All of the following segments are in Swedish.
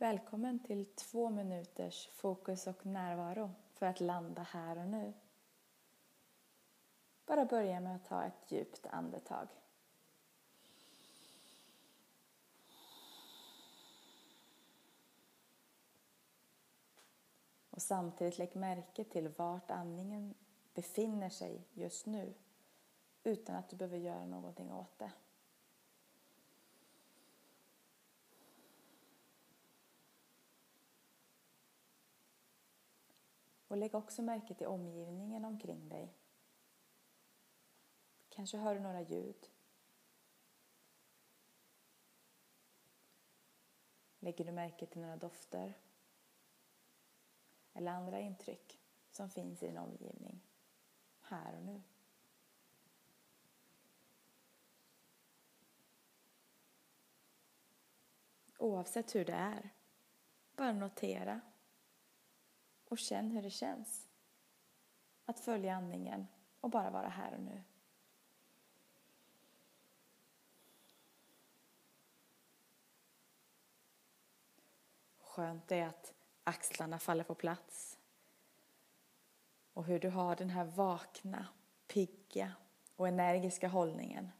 Välkommen till två minuters fokus och närvaro för att landa här och nu. Bara börja med att ta ett djupt andetag. Och samtidigt lägg märke till vart andningen befinner sig just nu utan att du behöver göra någonting åt det. Och lägg också märke till omgivningen omkring dig. Kanske hör du några ljud. Lägger du märke till några dofter? Eller andra intryck som finns i din omgivning, här och nu? Oavsett hur det är, bara notera och känn hur det känns att följa andningen och bara vara här och nu. Skönt är att axlarna faller på plats och hur du har den här vakna, pigga och energiska hållningen.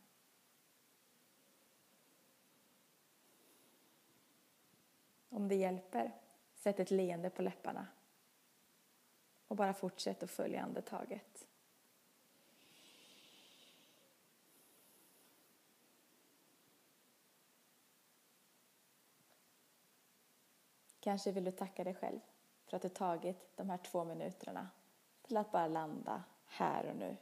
Om det hjälper, sätt ett leende på läpparna och bara fortsätt att följa andetaget. Kanske vill du tacka dig själv för att du tagit de här två minuterna till att bara landa här och nu.